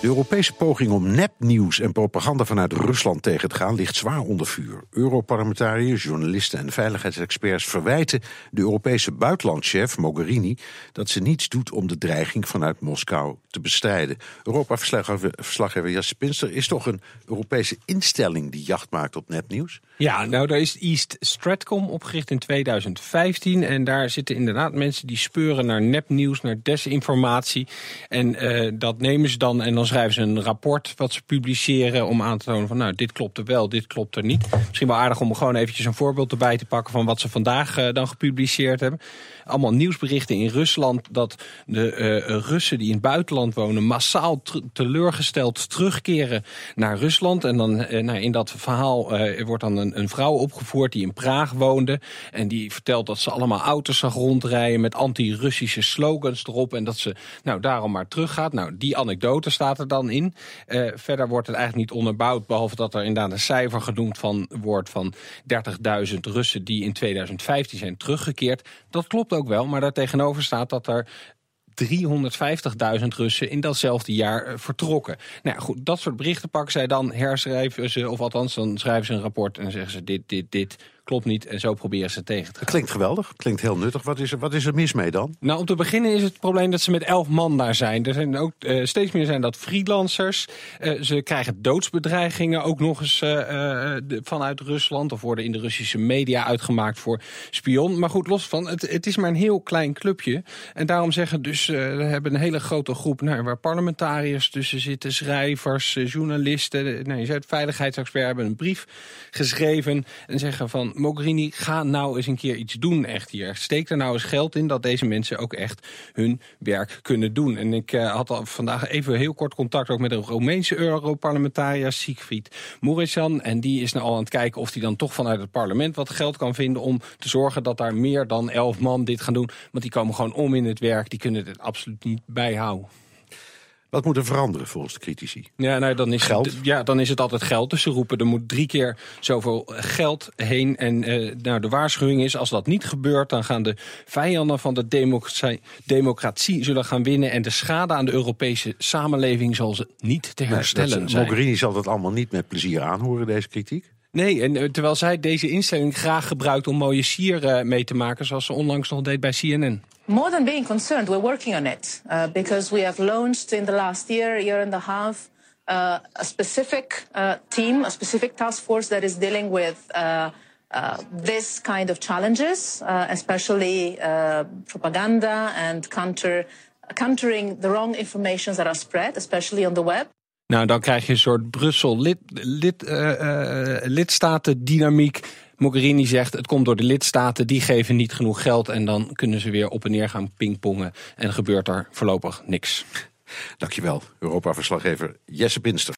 De Europese poging om nepnieuws en propaganda vanuit Rusland tegen te gaan ligt zwaar onder vuur. Europarlementariërs, journalisten en veiligheidsexperts verwijten de Europese buitenlandchef Mogherini dat ze niets doet om de dreiging vanuit Moskou te bestrijden. Europa-verslaggever Jas Pinster is toch een Europese instelling die jacht maakt op nepnieuws? Ja, nou daar is East Stratcom opgericht in 2015 en daar zitten inderdaad mensen die speuren naar nepnieuws, naar desinformatie en uh, dat nemen ze dan en dan schrijven ze een rapport wat ze publiceren om aan te tonen van nou dit klopt er wel, dit klopt er niet. Misschien wel aardig om gewoon eventjes een voorbeeld erbij te pakken van wat ze vandaag uh, dan gepubliceerd hebben. Allemaal nieuwsberichten in Rusland dat de uh, Russen die in het buitenland wonen massaal teleurgesteld terugkeren naar Rusland. En dan nou, in dat verhaal wordt dan een, een, vrouw opgevoerd die in Praag woonde en die vertelt dat ze allemaal auto's zag rondrijden met anti-Russische slogans erop en dat ze nou daarom maar teruggaat. Nou die anekdote staat er dan in. Uh, verder wordt het eigenlijk niet onderbouwd, behalve dat er inderdaad een cijfer genoemd van, wordt van 30.000 Russen die in 2015 zijn teruggekeerd. Dat klopt ook wel, maar daartegenover staat dat er 350.000 Russen in datzelfde jaar uh, vertrokken. Nou goed, dat soort berichten pakken zij dan, herschrijven ze, of althans dan schrijven ze een rapport en zeggen ze dit, dit, dit klopt niet. En zo proberen ze tegen te gaan. Klinkt geweldig, klinkt heel nuttig. Wat is er, wat is er mis mee dan? Nou, om te beginnen is het probleem dat ze met elf man daar zijn. Er zijn ook uh, steeds meer zijn dat freelancers. Uh, ze krijgen doodsbedreigingen ook nog eens uh, de, vanuit Rusland. Of worden in de Russische media uitgemaakt voor spion. Maar goed, los van, het, het is maar een heel klein clubje. En daarom zeggen dus, we hebben een hele grote groep nou, waar parlementariërs tussen zitten, schrijvers, journalisten. Nou, je zei het veiligheidsexpert hebben een brief geschreven en zeggen van Mogherini, ga nou eens een keer iets doen echt hier. Steek er nou eens geld in dat deze mensen ook echt hun werk kunnen doen. En ik uh, had al vandaag even heel kort contact ook met een Roemeense Europarlementariër, Siegfried Muresan. En die is nou al aan het kijken of hij dan toch vanuit het parlement wat geld kan vinden om te zorgen dat daar meer dan elf man dit gaan doen. Want die komen gewoon om in het werk, die kunnen het absoluut niet bijhouden. Wat moet er veranderen volgens de critici? Ja, nou, dan is geld? Het, ja, dan is het altijd geld. Dus ze roepen er moet drie keer zoveel geld heen. En uh, nou, de waarschuwing is, als dat niet gebeurt... dan gaan de vijanden van de democratie, democratie zullen gaan winnen... en de schade aan de Europese samenleving zal ze niet te herstellen nee, zijn. Mogherini zal dat allemaal niet met plezier aanhoren, deze kritiek? Nee, en uh, terwijl zij deze instelling graag gebruikt om mooie sier uh, mee te maken... zoals ze onlangs nog deed bij CNN. More than being concerned, we're working on it uh, because we have launched in the last year, year and a half, uh, a specific uh, team, a specific task force that is dealing with uh, uh, this kind of challenges, uh, especially propaganda and counter, countering the wrong information that are spread, especially on the web. Nou, dan krijg je een soort Brussel lid, lid, lidstatendynamiek. Mogherini zegt het komt door de lidstaten, die geven niet genoeg geld en dan kunnen ze weer op en neer gaan pingpongen en gebeurt er voorlopig niks. Dankjewel, Europa-verslaggever Jesse Pinster.